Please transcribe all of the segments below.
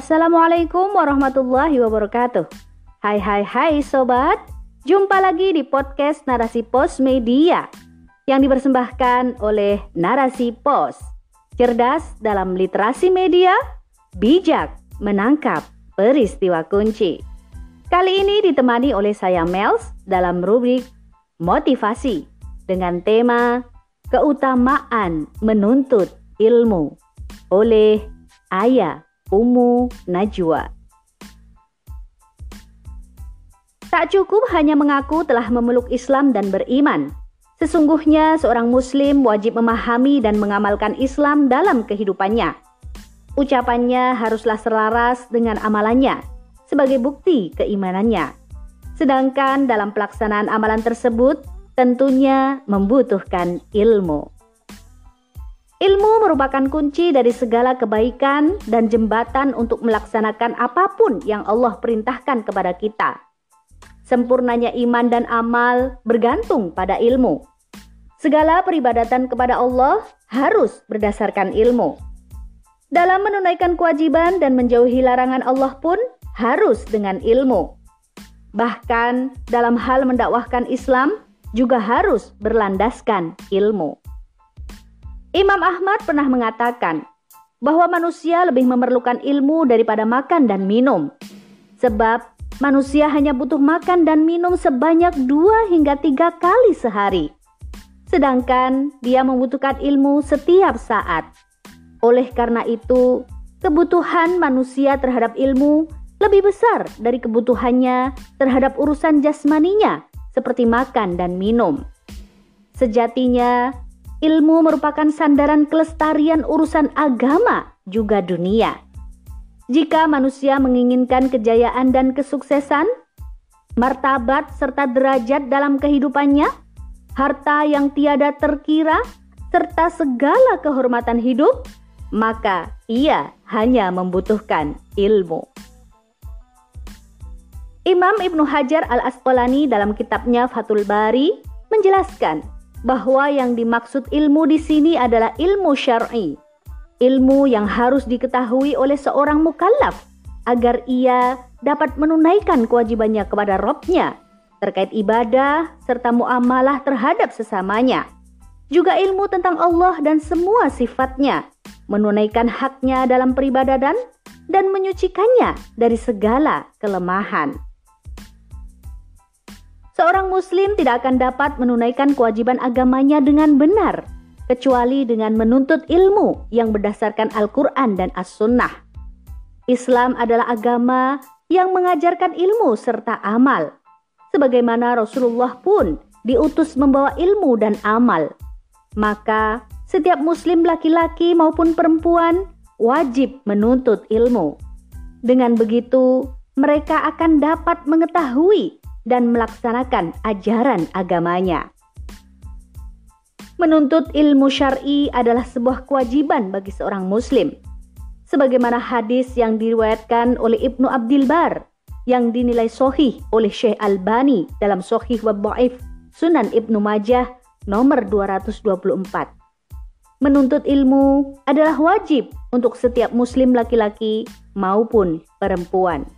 Assalamualaikum warahmatullahi wabarakatuh. Hai hai hai sobat, jumpa lagi di podcast Narasi Pos Media yang dipersembahkan oleh Narasi Pos. Cerdas dalam literasi media, bijak menangkap peristiwa kunci. Kali ini ditemani oleh saya Mels dalam rubrik motivasi dengan tema keutamaan menuntut ilmu oleh Ayah Ummu Najwa. Tak cukup hanya mengaku telah memeluk Islam dan beriman. Sesungguhnya seorang muslim wajib memahami dan mengamalkan Islam dalam kehidupannya. Ucapannya haruslah selaras dengan amalannya sebagai bukti keimanannya. Sedangkan dalam pelaksanaan amalan tersebut tentunya membutuhkan ilmu. Ilmu merupakan kunci dari segala kebaikan dan jembatan untuk melaksanakan apa pun yang Allah perintahkan kepada kita. Sempurnanya iman dan amal bergantung pada ilmu. Segala peribadatan kepada Allah harus berdasarkan ilmu. Dalam menunaikan kewajiban dan menjauhi larangan Allah pun harus dengan ilmu. Bahkan dalam hal mendakwahkan Islam juga harus berlandaskan ilmu. Imam Ahmad pernah mengatakan bahwa manusia lebih memerlukan ilmu daripada makan dan minum. Sebab manusia hanya butuh makan dan minum sebanyak dua hingga tiga kali sehari. Sedangkan dia membutuhkan ilmu setiap saat. Oleh karena itu, kebutuhan manusia terhadap ilmu lebih besar dari kebutuhannya terhadap urusan jasmaninya seperti makan dan minum. Sejatinya, ilmu merupakan sandaran kelestarian urusan agama juga dunia. Jika manusia menginginkan kejayaan dan kesuksesan, martabat serta derajat dalam kehidupannya, harta yang tiada terkira, serta segala kehormatan hidup, maka ia hanya membutuhkan ilmu. Imam Ibnu Hajar Al-Asqalani dalam kitabnya Fathul Bari menjelaskan bahwa yang dimaksud ilmu di sini adalah ilmu syar'i. Ilmu yang harus diketahui oleh seorang mukallaf agar ia dapat menunaikan kewajibannya kepada Robnya terkait ibadah serta muamalah terhadap sesamanya. Juga ilmu tentang Allah dan semua sifatnya, menunaikan haknya dalam peribadadan dan menyucikannya dari segala kelemahan. Seorang muslim tidak akan dapat menunaikan kewajiban agamanya dengan benar kecuali dengan menuntut ilmu yang berdasarkan Al-Qur'an dan As-Sunnah. Islam adalah agama yang mengajarkan ilmu serta amal. Sebagaimana Rasulullah pun diutus membawa ilmu dan amal. Maka setiap muslim laki-laki maupun perempuan wajib menuntut ilmu. Dengan begitu, mereka akan dapat mengetahui dan melaksanakan ajaran agamanya. Menuntut ilmu syar'i adalah sebuah kewajiban bagi seorang muslim. Sebagaimana hadis yang diriwayatkan oleh Ibnu Abdul Bar yang dinilai sohih oleh Syekh Albani dalam Sohih wa Ba'if Sunan Ibnu Majah nomor 224. Menuntut ilmu adalah wajib untuk setiap muslim laki-laki maupun perempuan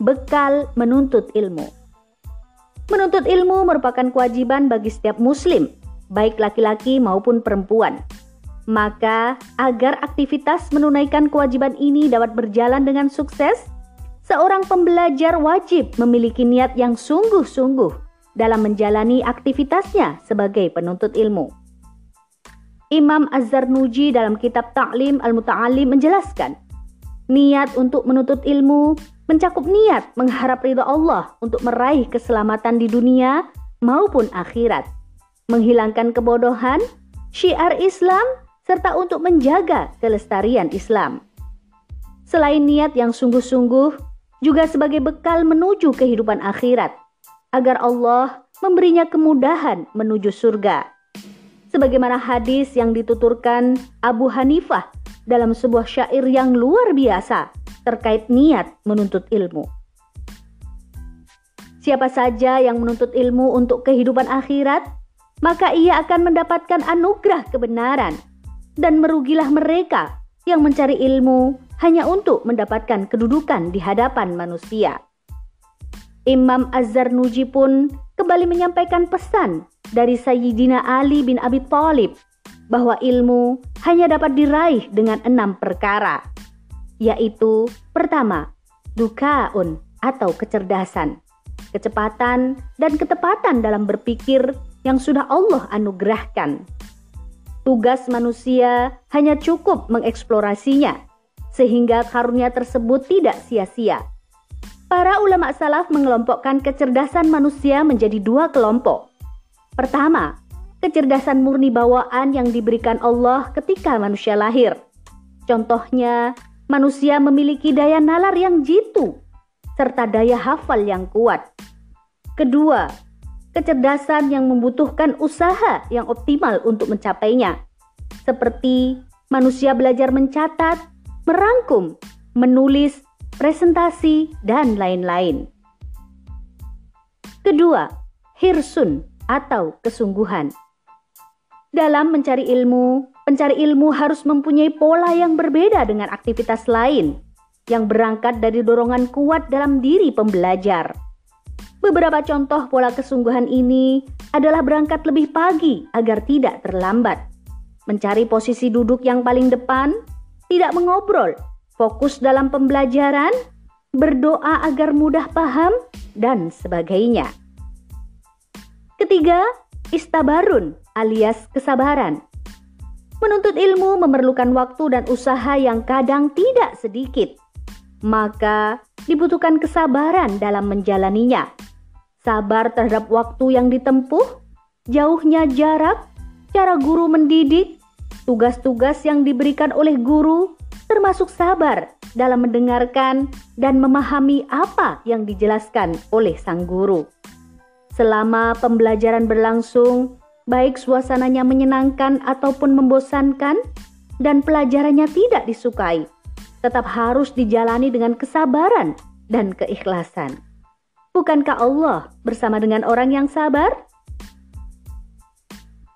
bekal menuntut ilmu. Menuntut ilmu merupakan kewajiban bagi setiap muslim, baik laki-laki maupun perempuan. Maka, agar aktivitas menunaikan kewajiban ini dapat berjalan dengan sukses, seorang pembelajar wajib memiliki niat yang sungguh-sungguh dalam menjalani aktivitasnya sebagai penuntut ilmu. Imam Az-Zarnuji dalam kitab Ta'lim Al-Muta'alim menjelaskan, niat untuk menuntut ilmu mencakup niat mengharap ridha Allah untuk meraih keselamatan di dunia maupun akhirat, menghilangkan kebodohan, syiar Islam, serta untuk menjaga kelestarian Islam. Selain niat yang sungguh-sungguh, juga sebagai bekal menuju kehidupan akhirat, agar Allah memberinya kemudahan menuju surga. Sebagaimana hadis yang dituturkan Abu Hanifah dalam sebuah syair yang luar biasa terkait niat menuntut ilmu. Siapa saja yang menuntut ilmu untuk kehidupan akhirat, maka ia akan mendapatkan anugerah kebenaran, dan merugilah mereka yang mencari ilmu hanya untuk mendapatkan kedudukan di hadapan manusia. Imam Az-Zarnuji pun kembali menyampaikan pesan dari Sayyidina Ali bin Abi Thalib bahwa ilmu hanya dapat diraih dengan enam perkara, yaitu pertama, dukaun atau kecerdasan, kecepatan dan ketepatan dalam berpikir yang sudah Allah anugerahkan. Tugas manusia hanya cukup mengeksplorasinya, sehingga karunia tersebut tidak sia-sia. Para ulama salaf mengelompokkan kecerdasan manusia menjadi dua kelompok. Pertama, kecerdasan murni bawaan yang diberikan Allah ketika manusia lahir. Contohnya, manusia memiliki daya nalar yang jitu serta daya hafal yang kuat. Kedua, kecerdasan yang membutuhkan usaha yang optimal untuk mencapainya. Seperti manusia belajar mencatat, merangkum, menulis, presentasi, dan lain-lain. Kedua, hirsun atau kesungguhan. Dalam mencari ilmu, pencari ilmu harus mempunyai pola yang berbeda dengan aktivitas lain yang berangkat dari dorongan kuat dalam diri pembelajar. Beberapa contoh pola kesungguhan ini adalah berangkat lebih pagi agar tidak terlambat, mencari posisi duduk yang paling depan, tidak mengobrol, fokus dalam pembelajaran, berdoa agar mudah paham, dan sebagainya. Ketiga, istabarun alias kesabaran. Menuntut ilmu memerlukan waktu dan usaha yang kadang tidak sedikit. Maka dibutuhkan kesabaran dalam menjalaninya. Sabar terhadap waktu yang ditempuh, jauhnya jarak, cara guru mendidik, tugas-tugas yang diberikan oleh guru, termasuk sabar dalam mendengarkan dan memahami apa yang dijelaskan oleh sang guru. Selama pembelajaran berlangsung, baik suasananya menyenangkan ataupun membosankan, dan pelajarannya tidak disukai, tetap harus dijalani dengan kesabaran dan keikhlasan. Bukankah Allah bersama dengan orang yang sabar?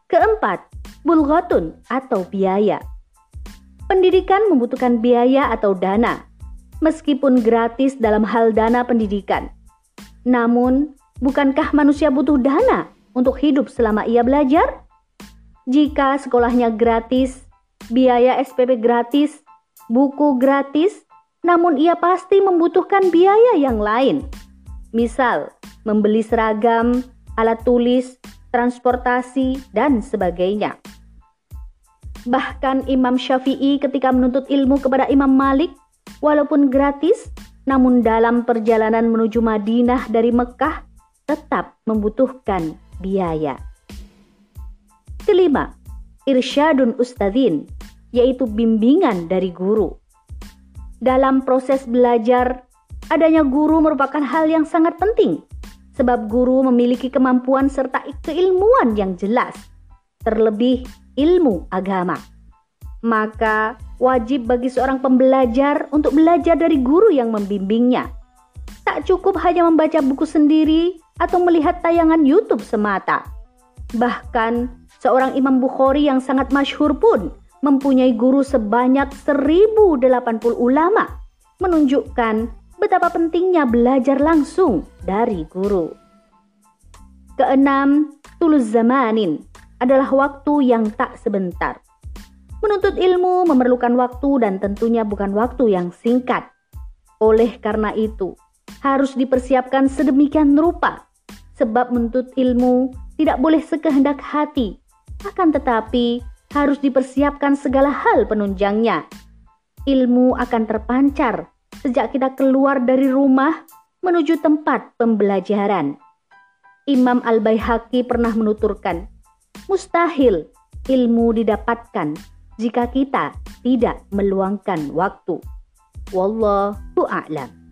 Keempat, bulghatun atau biaya. Pendidikan membutuhkan biaya atau dana, meskipun gratis dalam hal dana pendidikan. Namun, bukankah manusia butuh dana untuk hidup selama ia belajar? Jika sekolahnya gratis, biaya SPP gratis, buku gratis, namun ia pasti membutuhkan biaya yang lain. Misal, membeli seragam, alat tulis, transportasi, dan sebagainya. Bahkan Imam Syafi'i ketika menuntut ilmu kepada Imam Malik, walaupun gratis, namun dalam perjalanan menuju Madinah dari Mekah tetap membutuhkan biaya. Kelima, irsyadun ustadzin, yaitu bimbingan dari guru. Dalam proses belajar, adanya guru merupakan hal yang sangat penting, sebab guru memiliki kemampuan serta keilmuan yang jelas, terlebih ilmu agama. Maka wajib bagi seorang pembelajar untuk belajar dari guru yang membimbingnya. Tak cukup hanya membaca buku sendiri atau melihat tayangan YouTube semata. Bahkan seorang Imam Bukhari yang sangat masyhur pun mempunyai guru sebanyak 1080 ulama, menunjukkan betapa pentingnya belajar langsung dari guru. Keenam, tulus zamanin adalah waktu yang tak sebentar. Menuntut ilmu memerlukan waktu dan tentunya bukan waktu yang singkat. Oleh karena itu, harus dipersiapkan sedemikian rupa, sebab menuntut ilmu tidak boleh sekehendak hati, akan tetapi harus dipersiapkan segala hal penunjangnya. Ilmu akan terpancar sejak kita keluar dari rumah menuju tempat pembelajaran. Imam Al-Baihaqi pernah menuturkan, mustahil ilmu didapatkan jika kita tidak meluangkan waktu. Wallahu a'lam.